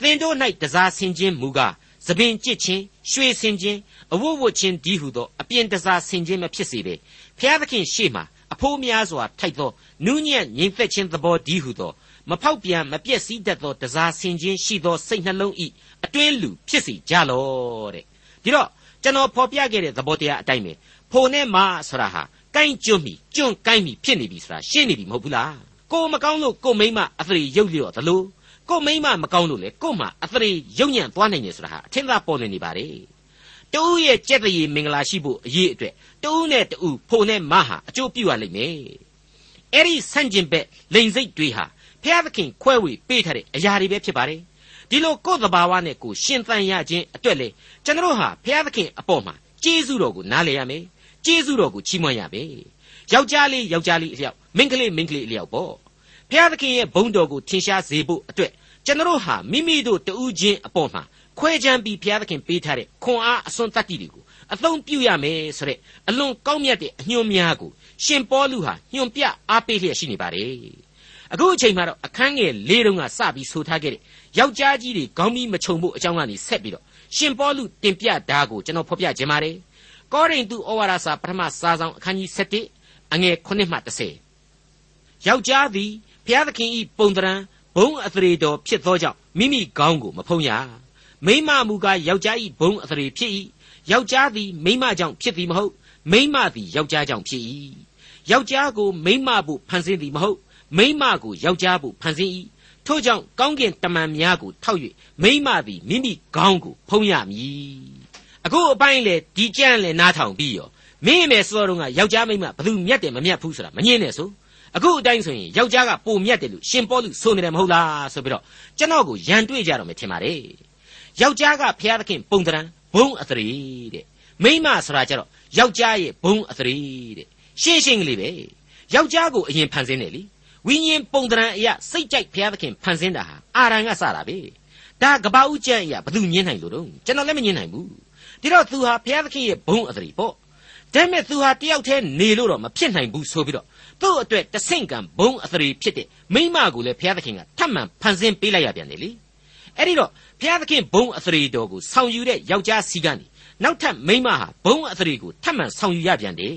B: သင်တို့၌တစားဆင်ခြင်းမူကားသပင်ကြစ်ခြင်းရွှေဆင်ခြင်းအဝတ်ဝတ်ခြင်းဒီဟုသောအပြင်တစားဆင်ခြင်းမဖြစ်စေဘဲဖျားသခင်ရှေ့မှာအဖိုးများစွာထိုက်သောနူးညံ့ငြိမ်သက်ခြင်းသဘောဒီဟုသောမဖောက်ပြန်မပြည့်စည်တတ်သောတစားဆင်ခြင်းရှိသောစိတ်နှလုံးဤအတွင်းလူဖြစ်စီကြလောတဲ့ဒီတော့ကျွန်တော်ဖော်ပြခဲ့တဲ့သဘောတရားအတိုင်းပဲဖိုနဲ့မာဆိုတာဟာ ကိုင်းကျွတ်မိကျွန့်ကိုင်းမိဖြစ်နေပြီဆိုတာရှင်းနေပြီမဟုတ်ဘူးလားကိုမကောင်းလို့ကိုမိမအသရေရုပ်လျော့သလိုကိုမိမမကောင်းလို့လေကိုမှအသရေရုပ်ညံ့သွားနိုင်တယ်ဆိုတာဟာအထင်သာပေါ်နေနေပါတယ်တူရဲ့ကြက်တရေမင်္ဂလာရှိဖို့အရေးအတွက်တူနဲ့တူဖို့နဲ့မဟာအကျိုးပြုရလိမ့်မယ်အဲ့ဒီဆန့်ကျင်ဘက်လိန်စိတ်တွေဟာဖျားသခင်ခွဲဝေပေးထားတဲ့အရာတွေပဲဖြစ်ပါတယ်ဒီလိုကိုယ်သဘာဝနဲ့ကိုရှင်သန်ရခြင်းအတွက်လေကျွန်တော်ဟာဖျားသခင်အပေါ်မှာကျေးဇူးတော်ကိုနားလည်ရမယ် ကျေးဇူးတော်ကိုချီးမွမ်းရမယ်ယောက်ျားလေးယောက်ျားလေးအလျောက်မိန်းကလေးမိန်းကလေးအလျောက်ပေါ့ဖျားသခင်ရဲ့ဘုန်းတော်ကိုထင်ရှားစေဖို့အတွက်ကျွန်တော်ဟာမိမိတို့တူးချင်းအပေါ်မှာခွဲခြမ်းပြီးဘုရားသခင်ပေးထားတဲ့ခွန်အားအစွန်းတတ္တိတွေကိုအသုံးပြုရမယ်ဆိုတဲ့အလွန်ကောင်းမြတ်တဲ့အညွှန်းများကိုရှင်ပေါလုဟာညွှန်ပြအားပေးလျက်ရှိနေပါတယ်အခုအချိန်မှာတော့အခန်းငယ်၄တုန်းကစပြီးဆိုထားခဲ့တဲ့ယောက်ျားကြီးတွေခေါင်းပြီးမခြုံဖို့အကြောင်းကနေဆက်ပြီးတော့ရှင်ပေါလုတင်ပြတာကိုကျွန်တော်ဖော်ပြခြင်းပါတယ် ကောရိန္သုဩဝါဒစာပထမစာဆောင်အခန်းကြီး7အငယ်9မှ10ယောက်ျားသည်ဘုရားသခင်ဤပုံတရံဘုံအသရေတော်ဖြစ်သောကြောင့်မိမိခေါင်းကိုမဖုံးရမိမမူကားယောက်ျားဤဘုံအသရေဖြစ်၏ယောက်ျားသည်မိမကြောင့်ဖြစ်သည်မဟုတ်မိမသည်ယောက်ျားကြောင့်ဖြစ်၏ယောက်ျားကိုမိမဖို့ဖန်ဆင်းသည်မဟုတ်မိမကိုယောက်ျားဖို့ဖန်ဆင်း၏ထို့ကြောင့်ကောင်းကင်တမန်များကိုထောက်၍မိမသည်မိမိခေါင်းကိုဖုံးရမည် အခုအပိုင်းလေဒီကြမ်းလေနားထောင်ပြီးရောမင်းမယ်စောတော့ကယောက်ျားမိမဘသူမြတ်တယ်မမြတ်ဘူးဆိုတာမငင်းနဲ့ဆိုအခုအတိုင်းဆိုရင်ယောက်ျားကပုံမြတ်တယ်လို့ရှင်ပေါလုဆိုနေတယ်မဟုတ်လားဆိုပြီးတော့ကျွန်တော်ကိုရန်တွေ့ကြတော့မယ်ထင်ပါတယ်ယောက်ျားကဘုရားသခင်ပုံတရံဘုံအသရေတဲ့မိန်းမဆိုတာကြတော့ယောက်ျားရဲ့ဘုံအသရေတဲ့ရှင်းရှင်းကလေးပဲယောက်ျားကိုအရင်ဖန်ဆင်းတယ်လीဝိညာဉ်ပုံတရံအရာစိတ်ကြိုက်ဘုရားသခင်ဖန်ဆင်းတာဟာအာရန်ကစတာပဲဒါကပဥကျန့်အရာဘသူညင်းနိုင်လို့တော့ကျွန်တော်လည်းမညင်းနိုင်ဘူး ဒီတော့သူဟာဘုရားသခင်ရဲ့ဘုံအသရေပေါ့ဒါပေမဲ့သူဟာတယောက်တည်းနေလို့တော့မဖြစ်နိုင်ဘူးဆိုပြီးတော့သူ့အတွက်တဆင့်ကံဘုံအသရေဖြစ်တဲ့မိမကိုလည်းဘုရားသခင်ကထပ်မံဖန်ဆင်းပေးလိုက်ရပြန်တယ်လေအဲ့ဒီတော့ဘုရားသခင်ဘုံအသရေတော်ကိုဆောင်ယူတဲ့ယောက်ျားစီကနေနောက်ထပ်မိမဟာဘုံအသရေကိုထပ်မံဆောင်ယူရပြန်တယ်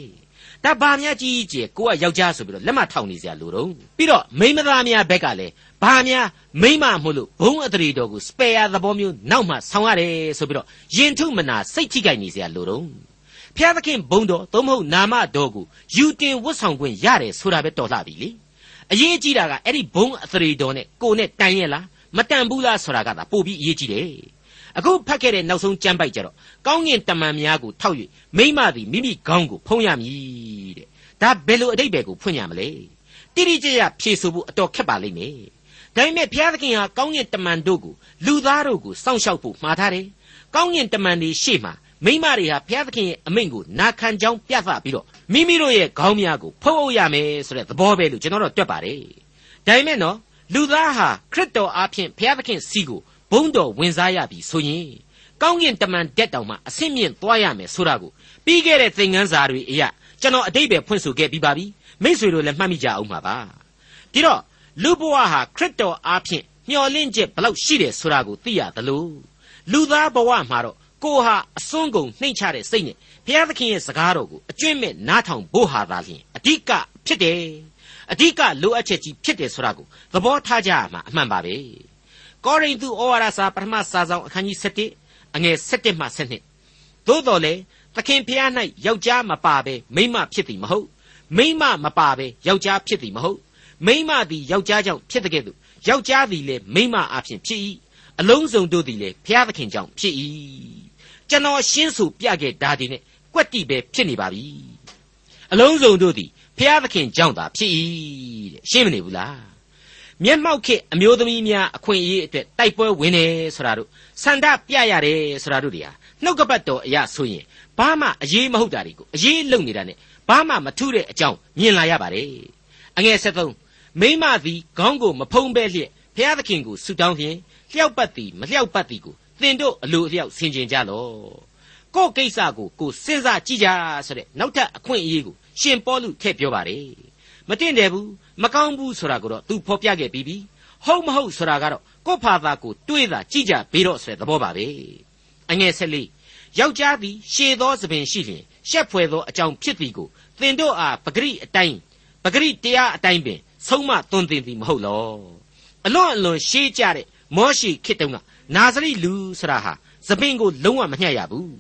B: ဒါဘာများကြီးကြီးကိုကယောက်ျားဆိုပြီးတော့လက်မထောင်နေစရာလိုတော့ပြီးတော့မိမသားများဘက်ကလည်းဘာများမိမမို့လို့ဘုံအသရေတော်ကိုစပယ်ယာသဘောမျိုးနောက်မှဆောင်ရတယ်ဆိုပြီးတော့ယင်ထုမနာစိတ်ထိခိုက်နေစရာလိုတော့ဖျားသခင်ဘုံတော်သို့မဟုတ်နာမတော်ကိုယူတင်ဝတ်ဆောင်ခွင့်ရတယ်ဆိုတာပဲတော်လှပြီလေအရေးကြီးတာကအဲ့ဒီဘုံအသရေတော်နဲ့ကိုနဲ့တန်ရဲ့လားမတန်ဘူးလားဆိုတာကသာပို့ပြီးအရေးကြီးတယ်အခုဖတ်ခဲ့တဲ့နောက်ဆုံးကြမ်းပိုက်ကြတော့ကောင်းကင်တမန်များကိုထောက်၍မိမသည်မိမိခေါင်းကိုဖုံးရမည်တဲ့ဒါဘယ်လိုအတိတ်ပဲကိုဖွင့်ရမလဲတိတိကျကျဖြေဆိုဖို့အတော်ခက်ပါလိမ့်မယ် ဒါပေမဲ့ဘုရားသခင်ဟာကောင်းကင်တမန်တို့ကိုလူသားတို့ကိုစောင့်ရှောက်ဖို့မှားထားတယ်ကောင်းကင်တမန်တွေရှေ့မှာမိမတွေဟာဘုရားသခင်ရဲ့အမိန့်ကိုနာခံကြောင်းပြသပြီးတော့မိမိတို့ရဲ့ခေါင်းများကိုဖုံးအုပ်ရမယ်ဆိုတဲ့သဘောပဲလို့ကျွန်တော်တို့တွက်ပါတယ်ဒါပေမဲ့နော်လူသားဟာခရစ်တော်အားဖြင့်ဘုရားသခင်စီကိုဘုန်းတော်ဝင်စားရပြီဆိုရင်ကောင်းကင်တမန်တက်တောင်မှအဆင့်မြင့်သွားရမယ်ဆိုတာကိုပြီးခဲ့တဲ့သင်ခန်းစာတွေအရာကျွန်တော်အတိတ်ပဲဖွင့်ဆိုခဲ့ပြီးပါပြီမိษွေတို့လည်းမှတ်မိကြအောင်ပါပါဒီတော့ လူဘဝဟာခရစ်တော်အားဖြင့်မျှော်လင့်ချက်ဘလောက်ရှိတယ်ဆိုတာကိုသိရသလိုလူသားဘဝမှာတော့ကိုဟာအစွန်းကုန်နှိမ့်ချတဲ့စိတ်နဲ့ဘုရားသခင်ရဲ့စကားတော်ကိုအကျွင့်မဲ့နားထောင်ဖို့ဟာသာလျှင်အဓိကဖြစ်တယ်အဓိကလိုအပ်ချက်ကြီးဖြစ်တယ်ဆိုတာကိုသဘောထားကြရမှာအမှန်ပါပဲကောရိန္သုဩဝါဒစာပထမစာဆောင်အခန်းကြီး7အငယ်7မှ7သို့တော်လေသခင်ဖျား၌ယောက်ျားမပါဘဲမိန်းမဖြစ်သည်မဟုတ်မိန်းမမပါဘဲယောက်ျားဖြစ်သည်မဟုတ် မိန်းမသည်ယောက်ျားကြောင့်ဖြစ်တဲ့ကဲ့သို့ယောက်ျားသည်လည်းမိန်းမအဖြစ်ဖြစ်၏အလုံးစုံတို့သည်လည်းဖျားသခင်ကြောင့်ဖြစ်၏ကျွန်တော်ရှင်းဆိုပြခဲ့တာဒီနဲ့ကွက်တိပဲဖြစ်နေပါပြီအလုံးစုံတို့သည်ဖျားသခင်ကြောင့်သာဖြစ်၏တဲ့ရှင်းမနေဘူးလားမျက်မှောက်ခေအမျိုးသမီးများအခွင့်အရေးအတွက်တိုက်ပွဲဝင်တယ်ဆိုတာတို့ဆန္ဒပြရတယ်ဆိုတာတို့တွေဟာနှုတ်ကပတ်တော်အရာဆိုရင်ဘာမှအရေးမဟုတ်တာတွေကိုအရေးလုံနေတာနဲ့ဘာမှမထူးတဲ့အကြောင်းမြင်လာရပါတယ်အငယ်73 မိမသည်ခေါင်းကိုမဖုံးပဲလျက်ဘုရားသခင်ကိုဆုတောင်းဖြင့်လျှောက်ပတ်သည်မလျှောက်ပတ်သည်ကိုသင်တို့အလိုအလျောက်ဆင်ခြင်ကြလော့ကို့ကိစ္စကိုကိုစဉ်းစားကြည့်ကြဆိုတဲ့နောက်ထပ်အခွင့်အရေးကိုရှင်ပေါလုထည့်ပြောပါတယ်မတင်တယ်ဘူးမကောင်းဘူးဆိုတာကိုတော့သူဖော်ပြခဲ့ပြီးပြီဟုတ်မဟုတ်ဆိုတာကတော့ကို့ဖာသာကိုတွေးတာကြည့်ကြဘေးတော့ဆိုတဲ့သဘောပါပဲအငယ်ဆက်လေးယောက်ျားသည်ရှေသောသပင်ရှိလျင်ရှက်ဖွယ်သောအကြောင်းဖြစ်သည်ကိုသင်တို့အားပဂရိအတိုင်းပဂရိတရားအတိုင်းပင် ဆုံးမသွန်သင်သည်မဟုတ်လောအလွန်အလွန်ရှေးကြတဲ့မောရှိခေတ္တုံကနာဇရိလူဆိုတာဟာသပင်ကိုလုံးဝမညှက်ရဘူး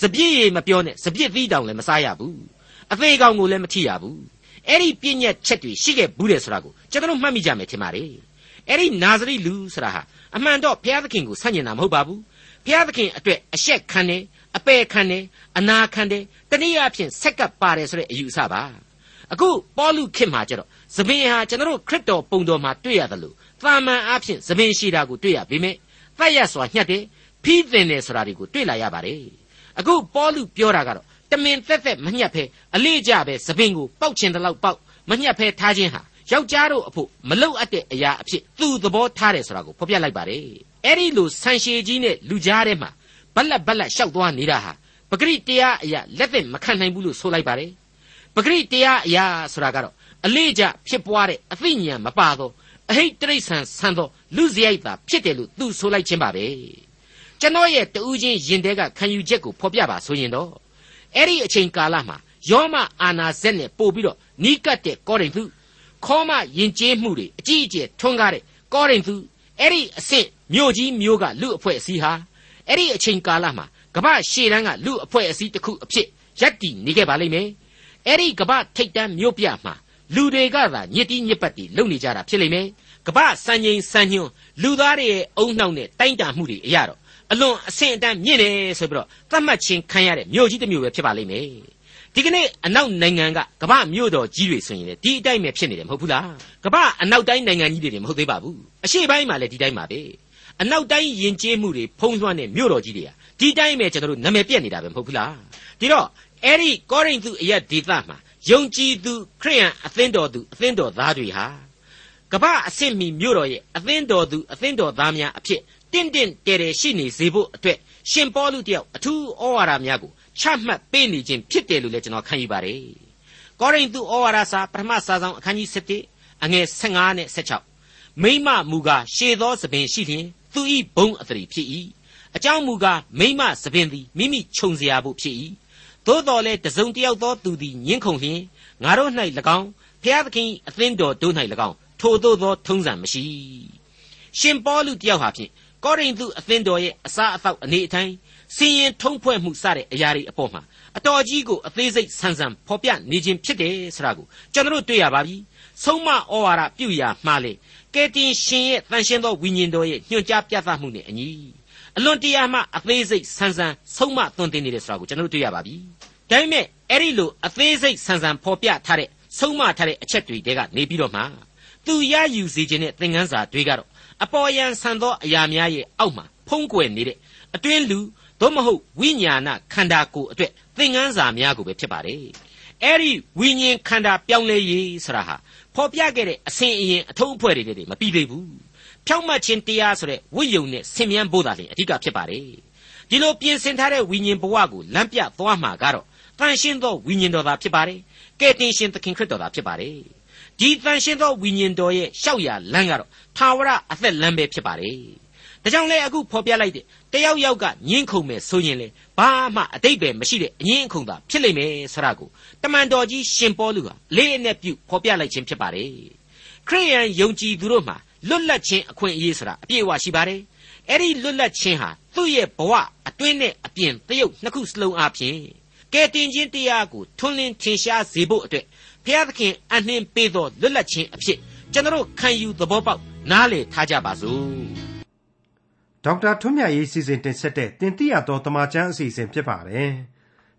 B: စပြည့်ရည်မပြောနဲ့စပြည့်သီးတောင်လည်းမစားရဘူးအသေးကောင်ကိုလည်းမထိရဘူးအဲ့ဒီပြည့်ညက်ချက်တွေရှိခဲ့ဘူးတယ်ဆိုတာကိုကျွန်တော်မှတ်မိကြမယ်ထင်ပါတယ်အဲ့ဒီနာဇရိလူဆိုတာဟာအမှန်တော့ဘုရားသခင်ကိုဆန့်ကျင်တာမဟုတ်ပါဘူးဘုရားသခင်အတွက်အရှက်ခံတယ်အပယ်ခံတယ်အနာခံတယ်တနည်းအားဖြင့်ဆက်ကပ်ပါတယ်ဆိုတဲ့အယူအဆပါအခုပေါလုခေတ်မှာကျတော့ သပင်ဟာကျွန်တော်ခရစ်တော်ပုံတော်မှာတွေ့ရတယ်လို့သာမန်အားဖြင့်သပင်ရှိတာကိုတွေ့ရပေမဲ့တတ်ရစွာညှက်တယ်ဖိသင်တယ်ဆိုတာတွေကိုတွေ့လာရပါတယ်အခုပေါလုပြောတာကတော့တမင်သက်သက်မညှက်ဖဲအလေးကြပဲသပင်ကိုပောက်ချင်တဲ့လောက်ပောက်မညှက်ဖဲထားခြင်းဟာယောက်ျားတို့အဖို့မလုအပ်တဲ့အရာအဖြစ်သူ့သဘောထားတယ်ဆိုတာကိုဖော်ပြလိုက်ပါတယ်အဲ့ဒီလိုဆန်ရှည်ကြီးနဲ့လူကြားထဲမှာဘက်လက်ဘက်လက်ရှောက်သွားနေတာဟာပဂရိတရားအရာလက်သက်မခံနိုင်ဘူးလို့ဆိုလိုက်ပါတယ်ပဂရိတရားအရာဆိုတာကတော့ အလေးကြဖြစ်ပွားတဲ့အသိဉာဏ်မပါတော့အဟိတ်တိရစ္ဆာန်ဆန်သောလူစရိုက်သာဖြစ်တယ်လို့သူဆိုလိုက်ခြင်းပါပဲကျွန်တော်ရဲ့တူးချင်းရင်တဲကခံယူချက်ကိုဖော်ပြပါဆိုရင်တော့အဲ့ဒီအချိန်ကာလမှာယောမအာနာဇက်နဲ့ပို့ပြီးတော့နီးကပ်တဲ့ကောရိန္သုခေါမယဉ်ကျေးမှုတွေအကြီးအကျယ်ထွန်းကားတဲ့ကောရိန္သုအဲ့ဒီအဆင့်မြို့ကြီးမြို့ကလူအဖွဲ့အစည်းဟာအဲ့ဒီအချိန်ကာလမှာကမ္ဘာရှေ့တန်းကလူအဖွဲ့အစည်းတစ်ခုအဖြစ်ရပ်တည်နေခဲ့ပါလိမ့်မယ်အဲ့ဒီကမ္ဘာထိပ်တန်းမြို့ပြမှာ လူတွေကသာညစ်တီးညစ်ပတ်တီလုပ်နေကြတာဖြစ်လိမ့်မယ်ကမ္ဘာစံချိန်စံညွန်းလူသားတွေရဲ့အုံနှောက်နဲ့တိုင်းတာမှုတွေအရတော့အလွန်အဆင့်အတန်းမြင့်တယ်ဆိုပြီးတော့သတ်မှတ်ခြင်းခံရတဲ့မြို့ကြီးတစ်မြို့ပဲဖြစ်ပါလိမ့်မယ်ဒီကနေ့အနောက်နိုင်ငံကကမ္ဘာမြို့တော်ကြီးတွေဆိုရင်လေဒီအတိုင်းပဲဖြစ်နေတယ်မဟုတ်ဘူးလားကမ္ဘာအနောက်တိုင်းနိုင်ငံကြီးတွေမဟုတ်သေးပါဘူးအရှေ့ပိုင်းမှာလည်းဒီတိုင်းပါပဲအနောက်တိုင်းယဉ်ကျေးမှုတွေဖုံးလွှမ်းတဲ့မြို့တော်ကြီးတွေဟာဒီတိုင်းပဲကျွန်တော်တို့နာမည်ပြက်နေတာပဲမဟုတ်ဘူးလားဒီတော့အဲ့ဒီကောရိန္သုအရက်ဒေသမှာ ယုံကြည်သူခရိယန်အသင်းတော်သူအသင်းတော်သားတွေဟာကမ္ဘာအဆင့်မီမြို့တော်ရဲ့အသင်းတော်သူအသင်းတော်သားများအဖြစ်တင့်တင့်တယ်တယ်ရှိနေစေဖို့အတွက်ရှင်ပေါလုတယောက်အထူးဩဝါဒများကိုချမှတ်ပေးနေခြင်းဖြစ်တယ်လို့လည်းကျွန်တော်ခံယူပါတယ်။ကောရိန္သုဩဝါဒစာပထမစာဆောင်အခန်းကြီး7အငယ်15နဲ့16မိမမူကားရှေသောသပင်ရှိလျင်သူဤဘုံအတရီဖြစ်၏အကြောင်းမူကားမိမသပင်သည်မိမိခြုံစရာဖို့ဖြစ်၏ သို့တော်လည်းတစုံတယောက်သောသူသည်ညှင်းခုန်လျင်ငါတို့၌၎င်းဖျားသခင်အသင်းတော်တို့၌၎င်းထိုသို့သောထုံးစံမရှိရှင်ပေါလုတယောက်ဟာဖြင့်ကောရိန္သုအသင်းတော်ရဲ့အစားအသောက်အနေအထိုင်စီရင်ထုံးဖွဲ့မှုစတဲ့အရာတွေအပေါ်မှာအတော်ကြီးကိုအသေးစိတ်ဆန်းဆန်းဖော်ပြနေခြင်းဖြစ်တယ်ဆိုတာကိုကျွန်တော်တို့တွေ့ရပါပြီဆုံးမဩဝါဒပြုရာမှားလေကဲတင်ရှင်ရဲ့တန်ရှင်းသောဝိညာဉ်တော်ရဲ့ညွှန်ကြားပြသမှုနဲ့အညီ အလွန်တရာမှအသေးစိတ်ဆန်းဆန်းဆုံးမသွန်သင်နေတယ်ဆိုတာကိုကျွန်တော်တို့တွေ့ရပါပြီဒါပေမဲ့အဲ့ဒီလိုအသေးစိတ်ဆန်းဆန်းဖော်ပြထားတဲ့ဆုံးမထားတဲ့အချက်တွေတဲကနေပြီးတော့မှသူရယူစေခြင်းနဲ့သင်ခန်းစာတွေကတော့အပေါ်ယံဆန်သောအရာများရဲ့အောက်မှာဖုံးကွယ်နေတဲ့အတွင်းလူသို့မဟုတ်ဝိညာဏခန္ဓာကိုယ်အတွက်သင်ခန်းစာများကိုပဲဖြစ်ပါတယ်အဲ့ဒီဝိညာဉ်ခန္ဓာပြောင်းလဲရေးဆိုတာဟာဖော်ပြခဲ့တဲ့အစဉ်အရင်အထုံးအဖွဲ့တွေတွေမပြီးသေးဘူး ဖြောင့်မတ်ခြင်းတရားဆိုတဲ့ဝိယုံနဲ့ဆင်မြန်းဖို့သာလေအဓိကဖြစ်ပါတယ်ဒီလိုပြင်ဆင်ထားတဲ့ဝိညာဉ်ဘဝကိုလမ်းပြသွားမှာကတော့တန်ရှင်းသောဝိညာဉ်တော်သာဖြစ်ပါတယ်ကယ်တင်ရှင်သခင်ခရစ်တော်သာဖြစ်ပါတယ်ဒီတန်ရှင်းသောဝိညာဉ်တော်ရဲ့ရှောက်ရလမ်းကတော့ထာဝရအသက်လမ်းပဲဖြစ်ပါတယ်ဒါကြောင့်လေအခုဖော်ပြလိုက်တဲ့တယောက်ယောက်ကညင်းခုန်မယ်ဆိုရင်လေဘာမှအတိတ်ပဲမရှိတဲ့အငင်းအခုန်သာဖြစ်လိမ့်မယ်ဆရာကိုတမန်တော်ကြီးရှင်ပေါလုဟာလေးအနက်ပြုဖော်ပြလိုက်ခြင်းဖြစ်ပါတယ်ခရိယန်ယုံကြည်သူတို့မှာ လွတ်လပ်ခြင်းအခွင့်အရေးဆိုတာအပြည့်အဝရှိပါတယ်အဲ့ဒီလွတ်လပ်ခြင်းဟာသူ့ရဲ့ဘဝအတွင်းနဲ့အပြင်တရုပ်နှစ်ခုစလုံးအပြင်ကဲတင်ခြင်းတရားကိုထွန်းလင်းထင်ရှားစေဖို့အတွက်ဘုရားသခင်အနှင်းပေးသောလွတ်လပ်ခြင်းအဖြစ်ကျွန်တော်ခံယူသဘောပေါက်နားလည်ထားကြပါစို့
A: ဒေါက်တာထွန်းမြတ်ရေးစီစဉ်တင်ဆက်တဲ့တင်ပြတော်တမချန်းအစီအစဉ်ဖြစ်ပါတယ်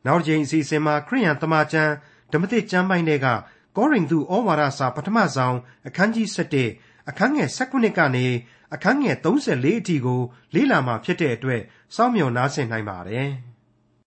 A: နောက်တစ်ချိန်အစီအစဉ်မှာခရိယန်တမချန်းဓမ္မသစ်ကျမ်းပိုင်းတွေကကောရိန္သုဩဝါဒစာပထမဆုံးအခန်းကြီး7 အခန်းငယ်19ကနေအခန်းငယ်34အထိကို လေ့လာမှာဖြစ်တဲ့အတွက်စောင့်မျှော်နားဆင်နိုင်ပါတယ်။